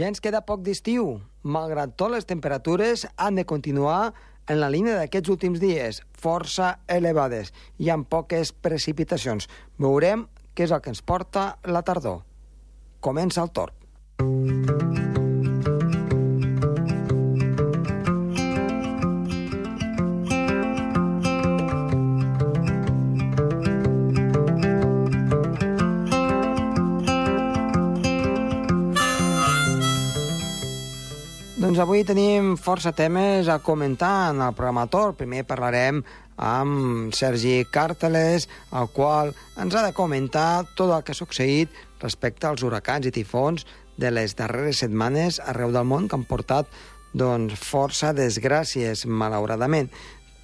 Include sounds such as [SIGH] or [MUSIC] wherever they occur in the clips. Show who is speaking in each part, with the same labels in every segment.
Speaker 1: Ja ens queda poc d'estiu. Malgrat tot, les temperatures han de continuar en la línia d'aquests últims dies, força elevades i amb poques precipitacions. Veurem què és el que ens porta la tardor. Comença el torn. Avui tenim força temes a comentar en el programa Tor. Primer parlarem amb Sergi Càrteles, el qual ens ha de comentar tot el que ha succeït respecte als huracans i tifons de les darreres setmanes arreu del món que han portat doncs, força desgràcies, malauradament.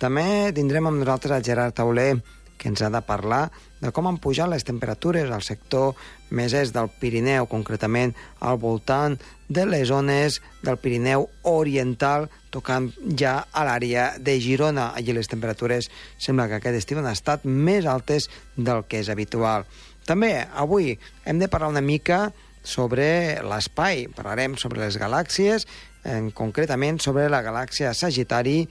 Speaker 1: També tindrem amb nosaltres el Gerard Tauler, que ens ha de parlar de com han pujat les temperatures al sector més est del Pirineu, concretament al voltant de les zones del Pirineu Oriental, tocant ja a l'àrea de Girona. Allí les temperatures sembla que aquest estiu han estat més altes del que és habitual. També avui hem de parlar una mica sobre l'espai. Parlarem sobre les galàxies, en, concretament sobre la galàxia Sagitari,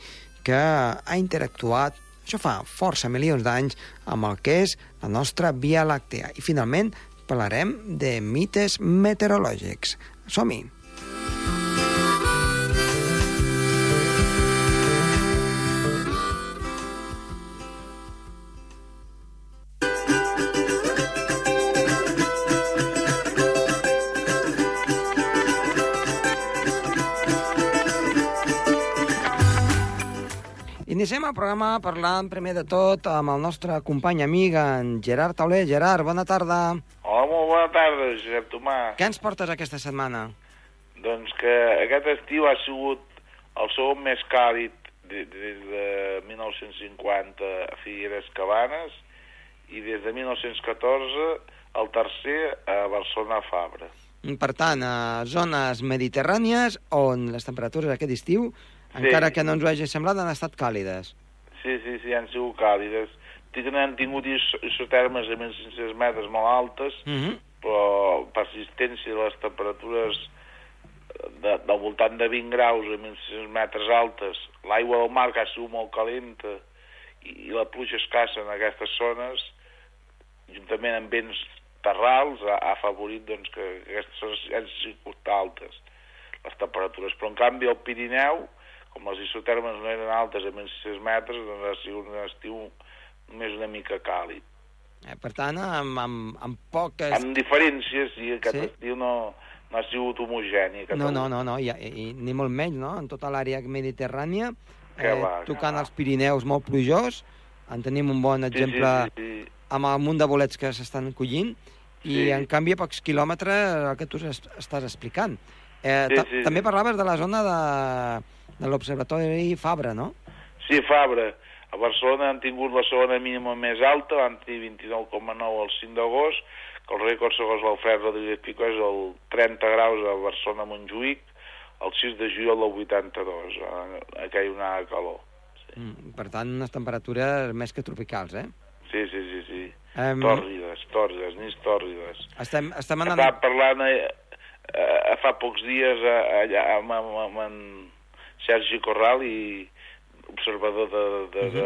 Speaker 1: que ha interactuat això fa força milions d'anys amb el que és la nostra Via Làctea. I finalment parlarem de mites meteorològics. Som-hi! Iniciem el programa parlant primer de tot amb el nostre company amic, en Gerard Tauler. Gerard, bona tarda.
Speaker 2: Hola, molt bona tarda, Josep Tomà.
Speaker 1: Què ens portes aquesta setmana?
Speaker 2: Doncs que aquest estiu ha sigut el segon més càlid des de, de 1950 a Figueres Cabanes i des de 1914 el tercer a Barcelona Fabra.
Speaker 1: Per tant, a zones mediterrànies on les temperatures aquest estiu Sí. Encara que no ens ho hagi semblat, han estat càlides.
Speaker 2: Sí, sí, sí, han sigut càlides. Han tingut isotermes de 1.500 metres molt altes, uh -huh. però persistència de les temperatures de, del voltant de 20 graus a 1.500 metres altes, l'aigua del mar que ha sigut molt calenta i, i la pluja escassa en aquestes zones, juntament amb vents terrals, ha, ha afavorit doncs, que aquestes zones han sigut altes les temperatures. Però, en canvi, al Pirineu, com les isotermes no eren altes a 1.600 metres, doncs ha sigut un estiu més una mica càlid.
Speaker 1: Eh, per tant, amb, amb, amb poques...
Speaker 2: Amb diferències, sí, aquest sí? estiu no, no ha sigut homogeni.
Speaker 1: No, no, no, no i, i, ni molt menys, no? En tota l'àrea mediterrània,
Speaker 2: que
Speaker 1: eh,
Speaker 2: va,
Speaker 1: tocant els Pirineus molt plujós, en tenim un bon exemple
Speaker 2: sí, sí, sí, sí.
Speaker 1: amb el munt de bolets que s'estan collint, i
Speaker 2: Sí.
Speaker 1: en canvi a pocs quilòmetres el que tu es, estàs explicant. Eh,
Speaker 2: Sí,
Speaker 1: ta-
Speaker 2: sí,
Speaker 1: també
Speaker 2: sí.
Speaker 1: parlaves de la zona de, de l'Observatori Fabra, no?
Speaker 2: Sí, Fabra. A Barcelona han tingut la segona mínima més alta, van tenir 29,9 el 5 d'agost, que el rècord segons l'Alfred Rodríguez Picó és el 30 graus a Barcelona Montjuïc, el 6 de juliol del 82, eh, aquella de calor.
Speaker 1: Mm, per tant, unes temperatures més que tropicals, eh?
Speaker 2: Sí, sí, sí, sí.
Speaker 1: Em,
Speaker 2: Tòrrides, tòrrides, nits tòrrides.
Speaker 1: estem, estem anant...
Speaker 2: Estava parlant eh, eh, fa pocs dies eh, allà amb, amb, amb en Sergi Corral i observador de, de, de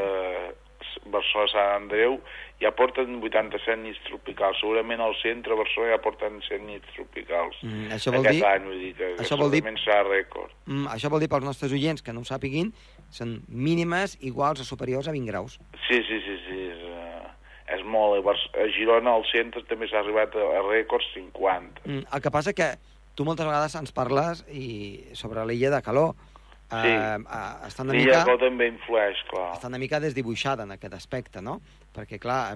Speaker 2: Barcelona Sant Andreu ja porten 87 nits tropicals. Segurament al centre de Barcelona ja porten 100 nits tropicals.
Speaker 1: Mm, això vol
Speaker 2: Aquest
Speaker 1: dir-
Speaker 2: any, vull dir que
Speaker 1: això vol dir-
Speaker 2: serà rècord.
Speaker 1: Mm, això vol dir pels nostres oients que no ho sàpiguin, són mínimes iguals o superiors a 20 graus.
Speaker 2: Sí, sí, sí, sí. És, uh, és molt. A, Bar- a Girona, al centre, també s'ha arribat a, a rècords 50.
Speaker 1: Mm, el que passa que tu moltes vegades ens parles i sobre l'illa de calor.
Speaker 2: Sí.
Speaker 1: Eh, eh, està una mica...
Speaker 2: que també influeix, clar.
Speaker 1: està una mica desdibuixada en aquest aspecte, no? Perquè, clar,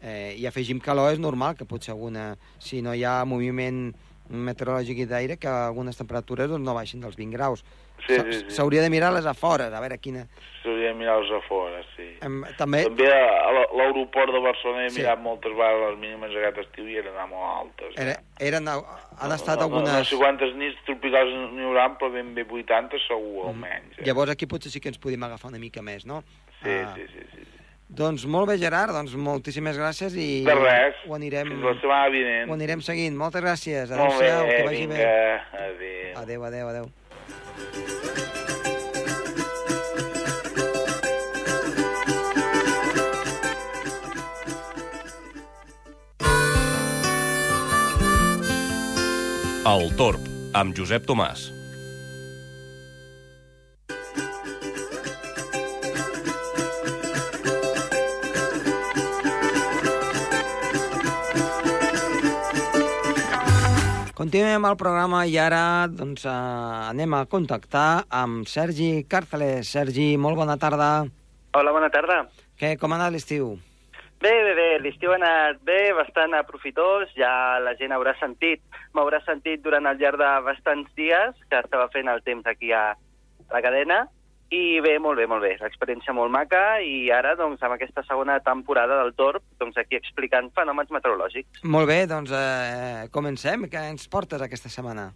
Speaker 1: eh, i afegim calor, és normal que potser alguna... Si no hi ha moviment meteorològic i d'aire, que algunes temperatures doncs, no baixin dels 20 graus.
Speaker 2: Sí, sí, sí.
Speaker 1: S'hauria de mirar les afores, a veure quina...
Speaker 2: S'hauria de mirar els afores, sí.
Speaker 1: Em, també...
Speaker 2: També a la- l'aeroport de Barcelona he
Speaker 1: Sí.
Speaker 2: mirat moltes vegades les mínimes aquest estiu i eren molt altes. eh?
Speaker 1: Era, eren, han estat
Speaker 2: no, no,
Speaker 1: algunes...
Speaker 2: No, sé quantes nits tropicals n'hi haurà, però ben bé 80 segur, almenys. Eh?
Speaker 1: Llavors aquí potser sí que ens podíem agafar una mica més, no?
Speaker 2: Sí,
Speaker 1: Ah,
Speaker 2: sí, sí, sí. sí.
Speaker 1: Doncs molt bé, Gerard, doncs moltíssimes gràcies i
Speaker 2: De res.
Speaker 1: ho anirem,
Speaker 2: Fins la setmana vinent.
Speaker 1: ho anirem seguint. Moltes gràcies.
Speaker 2: Molt bé,
Speaker 1: Adéu-siau, que vagi
Speaker 2: vinga,
Speaker 1: bé.
Speaker 2: adéu.
Speaker 1: Adéu, adéu, adéu.
Speaker 3: El Torb, amb Josep Tomàs.
Speaker 1: Continuem el programa i ara doncs, eh, anem a contactar amb Sergi Càrceles. Sergi, molt bona tarda.
Speaker 4: Hola, bona tarda.
Speaker 1: Què, com ha anat l'estiu?
Speaker 4: Bé, bé, bé, l'estiu ha anat bé, bastant aprofitós, ja la gent haurà sentit, m'haurà sentit durant el llarg de bastants dies que estava fent el temps aquí a la cadena, i bé, molt bé, molt bé, l'experiència molt maca, i ara, doncs, amb aquesta segona temporada del Torb, doncs aquí explicant fenòmens meteorològics.
Speaker 1: Molt bé, doncs eh, comencem. Què ens portes aquesta setmana?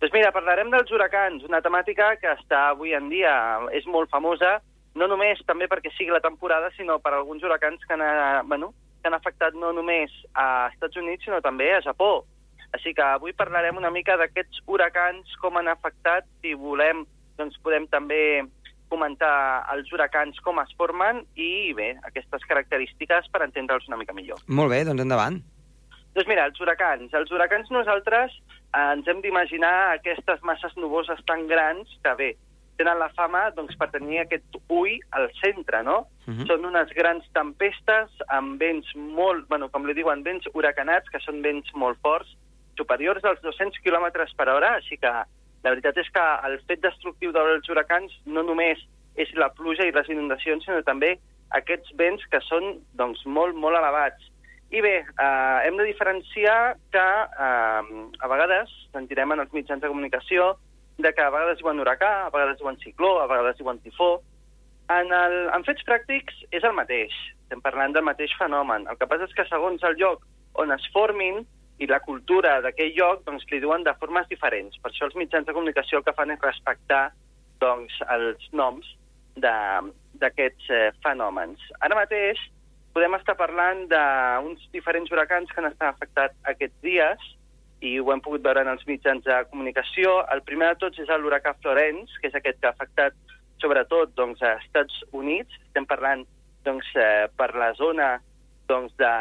Speaker 4: Doncs mira, parlarem dels huracans, una temàtica que està avui en dia, és molt famosa, no només també perquè sigui la temporada, sinó per alguns huracans que han, eh, bueno, que han afectat no només a Estats Units, sinó també a Japó. Així que avui parlarem una mica d'aquests huracans, com han afectat, si volem, doncs podem també comentar els huracans, com es formen, i bé, aquestes característiques per entendre'ls una mica millor.
Speaker 1: Molt bé, doncs endavant.
Speaker 4: Doncs mira, els huracans. Els huracans nosaltres eh, ens hem d'imaginar aquestes masses nuboses tan grans que, bé, tenen la fama doncs, per tenir aquest ull al centre, no?
Speaker 1: Uh -huh.
Speaker 4: Són unes grans tempestes amb vents molt, bueno, com li diuen, vents huracanats, que són vents molt forts, superiors als 200 km per hora, així que la veritat és que el fet destructiu dels huracans no només és la pluja i les inundacions, sinó també aquests vents que són doncs, molt, molt elevats. I bé, eh, hem de diferenciar que eh, a vegades sentirem en els mitjans de comunicació de que a vegades diuen huracà, a vegades diuen cicló, a vegades diuen tifó. En, el, en fets pràctics és el mateix, estem parlant del mateix fenomen. El que passa és que segons el lloc on es formin i la cultura d'aquell lloc, doncs li diuen de formes diferents. Per això els mitjans de comunicació el que fan és respectar doncs, els noms d'aquests eh, fenòmens. Ara mateix podem estar parlant d'uns diferents huracans que han estat afectats aquests dies i ho hem pogut veure en els mitjans de comunicació. El primer de tots és l'huracà Florence, que és aquest que ha afectat sobretot doncs, a Estats Units. Estem parlant doncs, eh, per la zona doncs, de,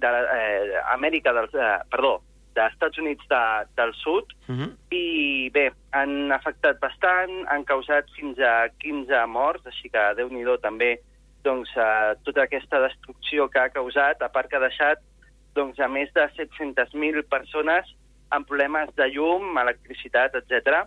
Speaker 4: de eh, Amèrica del, eh, perdó, dels Estats Units de, del sud,
Speaker 1: Uh -huh.
Speaker 4: i bé, han afectat bastant, han causat fins a 15 morts, així que déu nhi també doncs, eh, tota aquesta destrucció que ha causat, a part que ha deixat doncs, a més de 700.000 persones amb problemes de llum, electricitat, etc.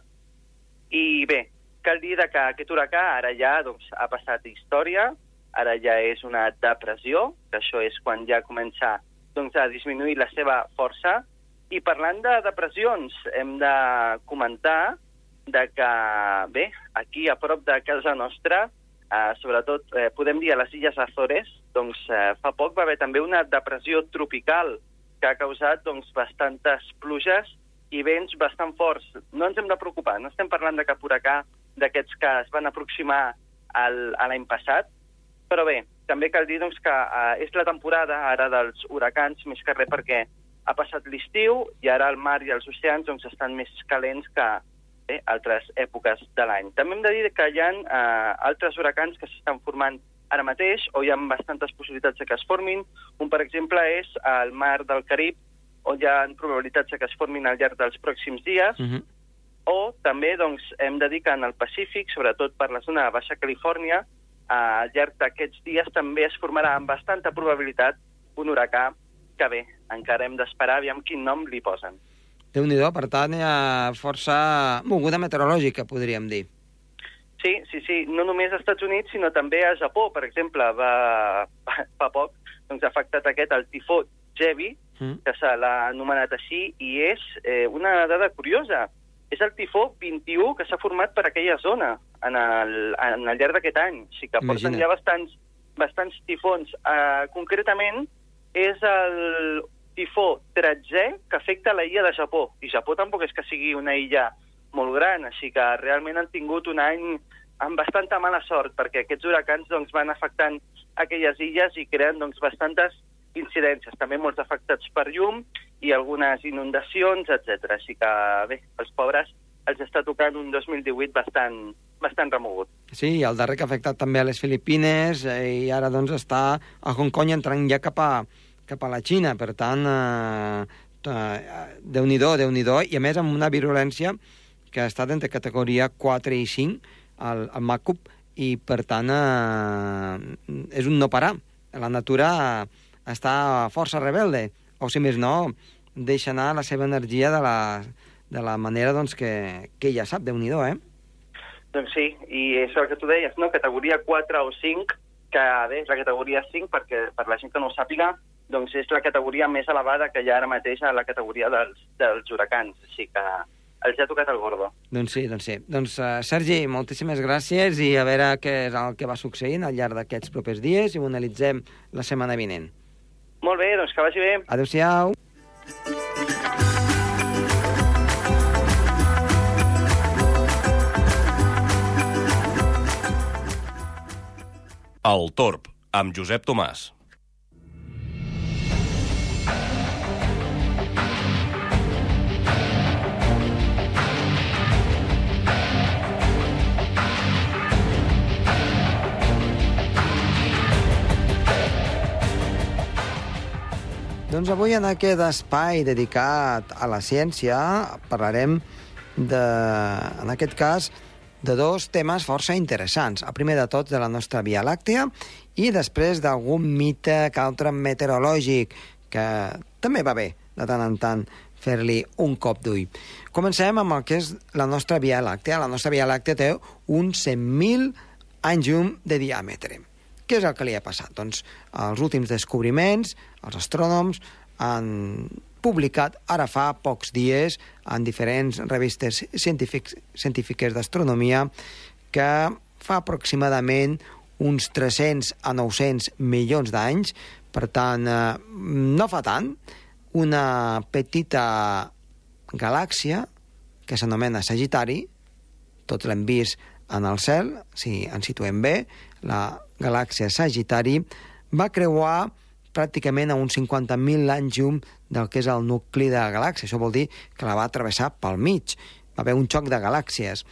Speaker 4: I bé, cal dir que aquest huracà ara ja doncs, ha passat història, ara ja és una depressió, que això és quan ja comença doncs, a disminuir la seva força, i parlant de depressions, hem de comentar de que, bé, aquí a prop de casa nostra, eh, sobretot eh, podem dir a les Illes Azores, doncs eh, fa poc va haver també una depressió tropical que ha causat doncs, bastantes pluges i vents bastant forts. No ens hem de preocupar, no estem parlant de cap huracà d'aquests que es van aproximar a l'any passat, però bé, també cal dir doncs, que eh, és la temporada ara dels huracans, més que res perquè ha passat l'estiu i ara el mar i els oceans doncs, estan més calents que bé, altres èpoques de l'any. També hem de dir que hi ha eh, altres huracans que s'estan formant ara mateix o hi ha bastantes possibilitats de que es formin. Un, per exemple, és el mar del Carib, on hi ha probabilitats de que es formin al llarg dels pròxims dies,
Speaker 1: Uh -huh.
Speaker 4: o també doncs, hem de dir que en el Pacífic, sobretot per la zona de Baixa Califòrnia, eh, al llarg d'aquests dies també es formarà amb bastanta probabilitat un huracà que bé, encara hem d'esperar aviam quin nom li posen.
Speaker 1: déu nhi per tant, hi ha força moguda meteorològica, podríem dir.
Speaker 4: Sí, sí, sí, no només als Estats Units, sinó també a Japó, per exemple, va, [LAUGHS] fa poc doncs, ha afectat aquest, el tifó Jebi,
Speaker 1: Mm.
Speaker 4: que se l'ha anomenat així, i és eh, una dada curiosa. És el tifó 21 que s'ha format per aquella zona en el, en el llarg d'aquest any. O sigui que porten
Speaker 1: Imagina't.
Speaker 4: ja bastants, bastants tifons. Uh, concretament, és el tifó 13è que afecta la illa de Japó. I Japó tampoc és que sigui una illa molt gran, així que realment han tingut un any amb bastanta mala sort, perquè aquests huracans doncs, van afectant aquelles illes i creen doncs, bastantes incidències, també molts afectats per llum i algunes inundacions, etc. Així que, bé, els pobres els està tocant un 2018 bastant, bastant remogut.
Speaker 1: Sí, i el darrer que ha afectat també a les Filipines eh, i ara doncs està a Hong Kong entrant ja cap a, cap a la Xina. Per tant, eh, eh, Déu-n'hi-do, déu nhi déu i a més amb una virulència que ha estat entre categoria 4 i 5 al, al MACUP i per tant eh, és un no parar. La natura està força rebelde, o si més no, deixa anar la seva energia de la, de la manera doncs, que, que ja sap, déu nhi eh?
Speaker 4: Doncs sí, i és el que tu deies, no? categoria 4 o 5, que bé, és la categoria 5, perquè per la gent que no ho sàpiga, doncs és la categoria més elevada que hi ha ara mateix a la categoria dels, dels huracans, així que els ha tocat el gordo.
Speaker 1: Doncs sí, doncs sí. Doncs, uh, Sergi, moltíssimes gràcies i a veure què és el que va succeint al llarg d'aquests propers dies i ho analitzem la setmana vinent.
Speaker 4: Molt bé, doncs que vagi bé.
Speaker 1: Adéu-siau.
Speaker 3: El Torb, amb Josep Tomàs.
Speaker 1: Doncs avui en aquest espai dedicat a la ciència parlarem de, en aquest cas, de dos temes força interessants. El primer de tots de la nostra Via Làctea i després d'algun mite que altre meteorològic que també va bé de tant en tant fer-li un cop d'ull. Comencem amb el que és la nostra Via Làctea. La nostra Via Làctea té uns 100.000 anys llum de diàmetre. Què és el que li ha passat? Doncs els últims descobriments, els astrònoms han publicat ara fa pocs dies en diferents revistes científiques d'astronomia que fa aproximadament uns 300 a 900 milions d'anys, per tant, eh, no fa tant, una petita galàxia que s'anomena Sagitari, tots l'hem vist en el cel, si ens situem bé, la galàxia Sagitari, va creuar pràcticament a uns 50.000 anys llum del que és el nucli de la galàxia. Això vol dir que la va atravessar pel mig. Va haver un xoc de galàxies.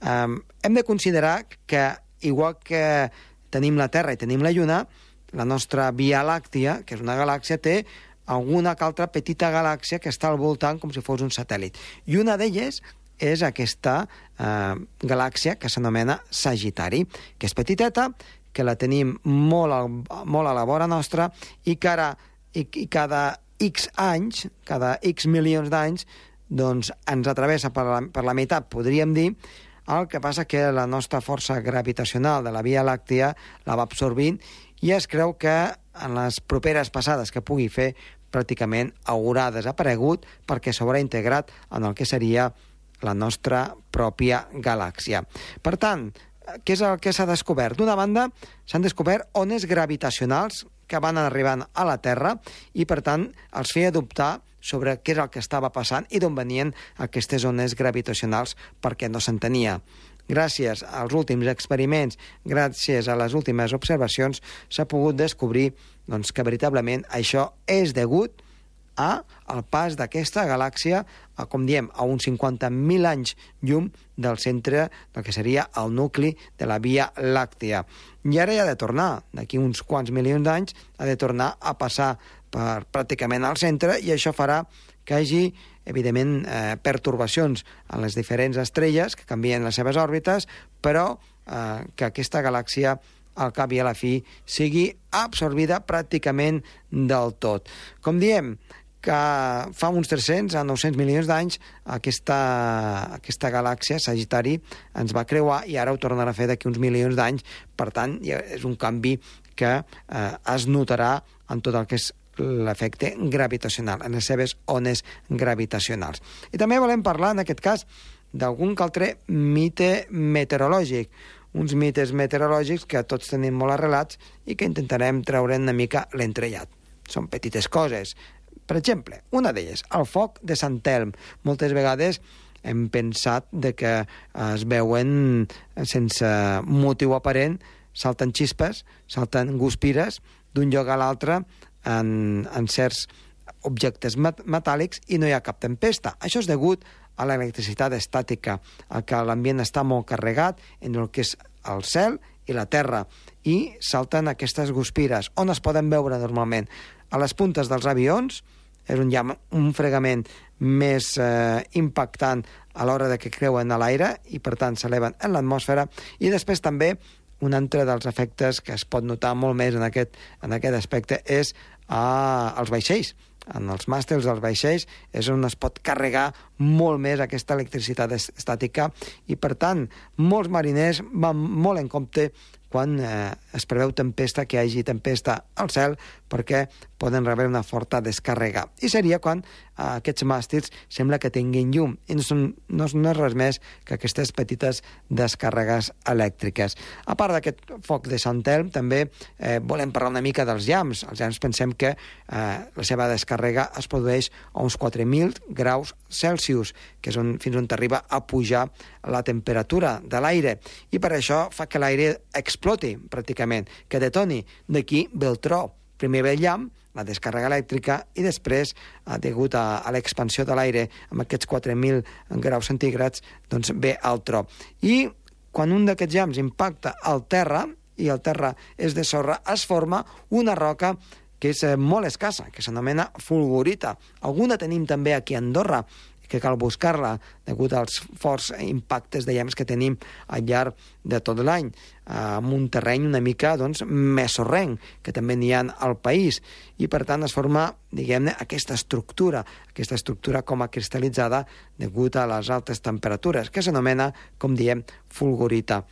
Speaker 1: Um, hem de considerar que, igual que tenim la Terra i tenim la Lluna, la nostra Via Làctia, que és una galàxia, té alguna altra petita galàxia que està al voltant com si fos un satèl·lit. I una d'elles és aquesta eh, galàxia que s'anomena Sagitari, que és petiteta, que la tenim molt, a, molt a la vora nostra i que ara, i, i cada X anys, cada X milions d'anys, doncs ens atravessa per la, per la meitat, podríem dir, el que passa que la nostra força gravitacional de la Via Làctea la va absorbint i es creu que en les properes passades que pugui fer pràcticament haurà desaparegut perquè s'haurà integrat en el que seria la nostra pròpia galàxia. Per tant, què és el que s'ha descobert? D'una banda, s'han descobert ones gravitacionals que van arribant a la Terra i, per tant, els feia dubtar sobre què és el que estava passant i d'on venien aquestes ones gravitacionals perquè no s'entenia. Gràcies als últims experiments, gràcies a les últimes observacions, s'ha pogut descobrir doncs, que veritablement això és degut a el pas d'aquesta galàxia, a, com diem, a uns 50.000 anys llum del centre del que seria el nucli de la Via Làctea. I ara ja ha de tornar, d'aquí uns quants milions d'anys, ha de tornar a passar per pràcticament al centre i això farà que hagi, evidentment, eh, pertorbacions en les diferents estrelles que canvien les seves òrbites, però eh, que aquesta galàxia al cap i a la fi sigui absorbida pràcticament del tot. Com diem, que fa uns 300 a 900 milions d'anys aquesta, aquesta galàxia, Sagitari, ens va creuar i ara ho tornarà a fer d'aquí uns milions d'anys. Per tant, és un canvi que eh, es notarà en tot el que és l'efecte gravitacional, en les seves ones gravitacionals. I també volem parlar, en aquest cas, d'algun altre mite meteorològic, uns mites meteorològics que tots tenim molt arrelats i que intentarem treure una mica l'entrellat. Són petites coses, per exemple, una d'elles, el foc de Sant Telm. Moltes vegades hem pensat de que es veuen sense motiu aparent, salten xispes, salten guspires d'un lloc a l'altre en, en certs objectes met metàl·lics i no hi ha cap tempesta. Això és degut a l'electricitat estàtica, a que l'ambient està molt carregat en el que és el cel i la terra, i salten aquestes guspires, on es poden veure normalment? A les puntes dels avions, és un, ja un fregament més eh, impactant a l'hora de que creuen a l'aire i, per tant, s'eleven en l'atmosfera, i després també un altre dels efectes que es pot notar molt més en aquest, en aquest aspecte és a, als vaixells. En els màstels dels vaixells és on es pot carregar molt més aquesta electricitat estàtica i, per tant, molts mariners van molt en compte quan eh, es preveu tempesta, que hi hagi tempesta al cel, perquè poden rebre una forta descàrrega. I seria quan eh, aquests màstils sembla que tinguin llum, i no, són, no, no és res més que aquestes petites descàrregues elèctriques. A part d'aquest foc de Sant Elm, també eh, volem parlar una mica dels llams. Els llams pensem que eh, la seva descàrrega es produeix a uns 4.000 graus Celsius, que és on, fins on arriba a pujar la temperatura de l'aire, i per això fa que l'aire exploti, pràcticament, que detoni. D'aquí ve el tro. Primer ve el llamp, la descàrrega elèctrica, i després, eh, degut a, a l'expansió de l'aire, amb aquests 4.000 graus centígrads, doncs ve el tro. I quan un d'aquests llamps impacta al terra, i el terra és de sorra, es forma una roca que és eh, molt escassa, que s'anomena fulgurita. Alguna tenim també aquí a Andorra, que cal buscar-la degut als forts impactes de llams que tenim al llarg de tot l'any, amb un terreny una mica doncs, més sorrenc, que també n'hi ha al país, i per tant es forma, diguem-ne, aquesta estructura, aquesta estructura com a cristal·litzada degut a les altes temperatures, que s'anomena, com diem, fulgurita.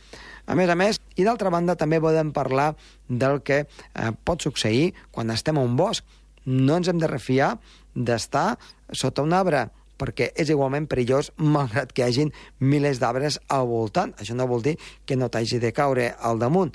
Speaker 1: A més a més, i d'altra banda també podem parlar del que eh, pot succeir quan estem a un bosc. No ens hem de refiar d'estar sota un arbre, perquè és igualment perillós malgrat que hi hagin milers d'arbres al voltant. Això no vol dir que no t'hagi de caure al damunt.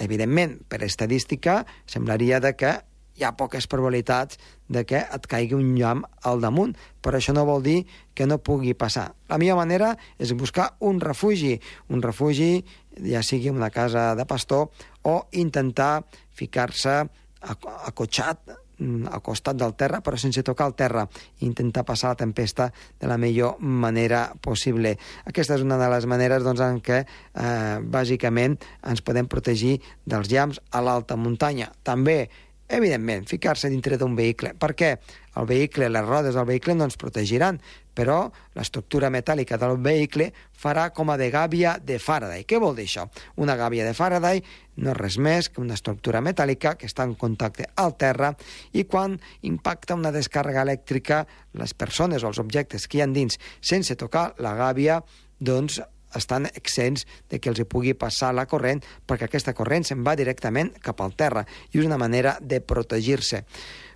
Speaker 1: Evidentment, per estadística, semblaria de que hi ha poques probabilitats de que et caigui un llamp al damunt, però això no vol dir que no pugui passar. La millor manera és buscar un refugi, un refugi ja sigui una casa de pastor o intentar ficar-se acotxat al costat del terra, però sense tocar el terra, i intentar passar la tempesta de la millor manera possible. Aquesta és una de les maneres doncs, en què, eh, bàsicament, ens podem protegir dels llamps a l'alta muntanya. També evidentment, ficar-se dintre d'un vehicle. Per què? El vehicle, les rodes del vehicle no ens protegiran, però l'estructura metàl·lica del vehicle farà com a de gàbia de Faraday. Què vol dir això? Una gàbia de Faraday no és res més que una estructura metàl·lica que està en contacte al terra i quan impacta una descàrrega elèctrica, les persones o els objectes que hi ha dins sense tocar la gàbia, doncs estan exents de que els hi pugui passar la corrent perquè aquesta corrent se'n va directament cap al terra i és una manera de protegir-se.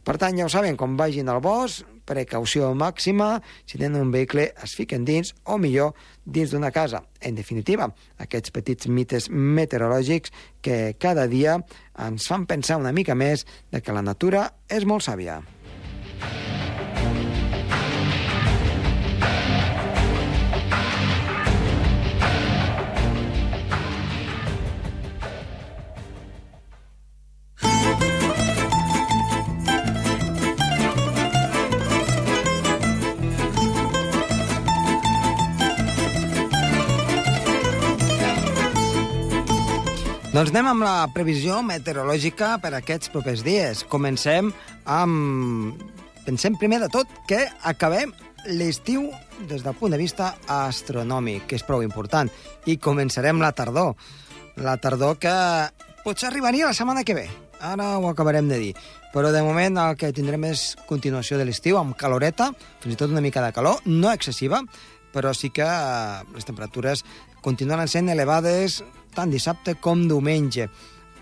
Speaker 1: Per tant, ja ho saben, quan vagin al bosc, precaució màxima, si tenen un vehicle es fiquen dins, o millor, dins d'una casa. En definitiva, aquests petits mites meteorològics que cada dia ens fan pensar una mica més de que la natura és molt sàvia. Doncs anem amb la previsió meteorològica per aquests propers dies. Comencem amb... Pensem primer de tot que acabem l'estiu des del punt de vista astronòmic, que és prou important, i començarem la tardor. La tardor que potser arribaria la setmana que ve. Ara ho acabarem de dir. Però de moment el que tindrem és continuació de l'estiu, amb caloreta, fins i tot una mica de calor, no excessiva, però sí que eh, les temperatures continuaran sent elevades tant dissabte com diumenge.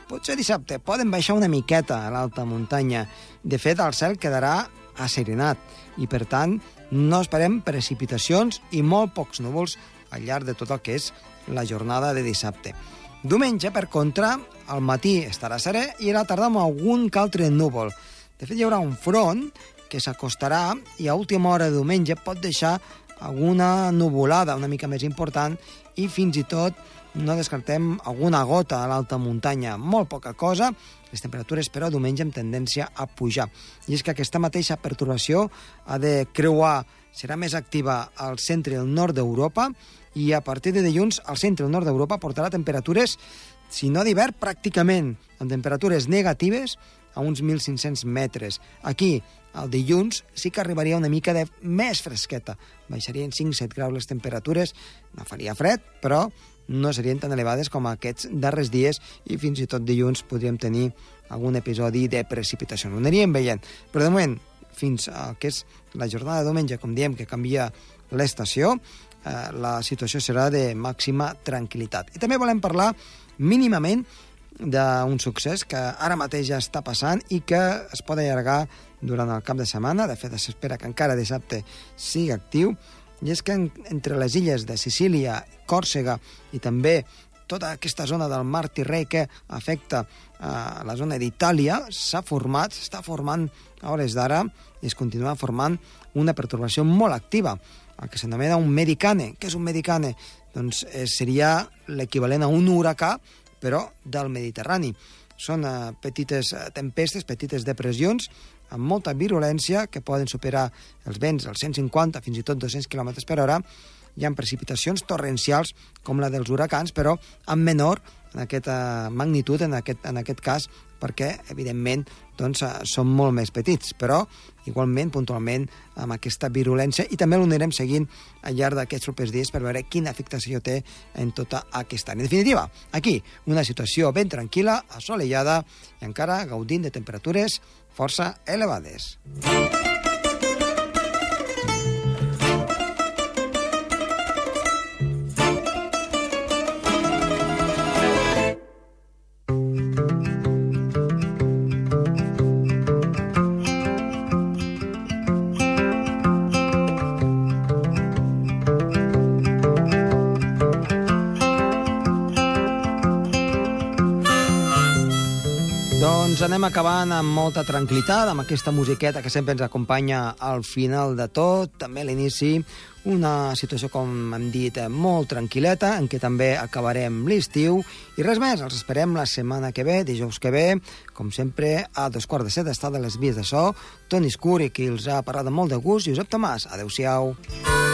Speaker 1: Potser dissabte poden baixar una miqueta a l'alta muntanya. De fet, el cel quedarà asserenat i, per tant, no esperem precipitacions i molt pocs núvols al llarg de tot el que és la jornada de dissabte. Diumenge, per contra, al matí estarà serè i a la tarda amb algun que altre núvol. De fet, hi haurà un front que s'acostarà i a última hora de diumenge pot deixar alguna nuvolada una mica més important i fins i tot no descartem alguna gota a l'alta muntanya, molt poca cosa, les temperatures, però, diumenge amb tendència a pujar. I és que aquesta mateixa perturbació ha de creuar, serà més activa al centre i al nord d'Europa, i a partir de dilluns al centre i al nord d'Europa portarà temperatures, si no d'hivern, pràcticament, amb temperatures negatives a uns 1.500 metres. Aquí, el dilluns, sí que arribaria una mica de més fresqueta. Baixarien 5-7 graus les temperatures, no faria fred, però no serien tan elevades com aquests darrers dies i fins i tot dilluns podríem tenir algun episodi de precipitació. Ho aniríem veient, però de moment, fins a que és la jornada de diumenge, com diem, que canvia l'estació, eh, la situació serà de màxima tranquil·litat. I també volem parlar mínimament d'un succés que ara mateix ja està passant i que es pot allargar durant el cap de setmana. De fet, s'espera que encara dissabte sigui actiu i és que en, entre les illes de Sicília, Còrsega i també tota aquesta zona del Mar Tirrei que afecta eh, la zona d'Itàlia s'ha format, s'està formant a hores d'ara i es continua formant una pertorbació molt activa, el que s'anomena un medicane. Què és un medicane? Doncs eh, seria l'equivalent a un huracà, però del Mediterrani. Són eh, petites eh, tempestes, petites depressions, amb molta virulència, que poden superar els vents als 150, fins i tot 200 km per hora. Hi ha precipitacions torrencials, com la dels huracans, però amb menor en aquesta magnitud, en aquest, en aquest cas, perquè, evidentment, doncs, eh, són molt més petits, però igualment, puntualment, amb aquesta virulència, i també l'anirem seguint al llarg d'aquests propers dies per veure quina afectació té en tota aquesta. En definitiva, aquí, una situació ben tranquil·la, assolellada, i encara gaudint de temperatures força elevades. Doncs anem acabant amb molta tranquil·litat, amb aquesta musiqueta que sempre ens acompanya al final de tot, també a l'inici, una situació, com hem dit, molt tranquil·leta, en què també acabarem l'estiu, i res més, els esperem la setmana que ve, dijous que ve, com sempre, a dos quarts de set, està de les vies de so, Toni Escuri, qui els ha parlat amb molt de gust, Josep Tomàs. Adéu-siau. Adéu-siau.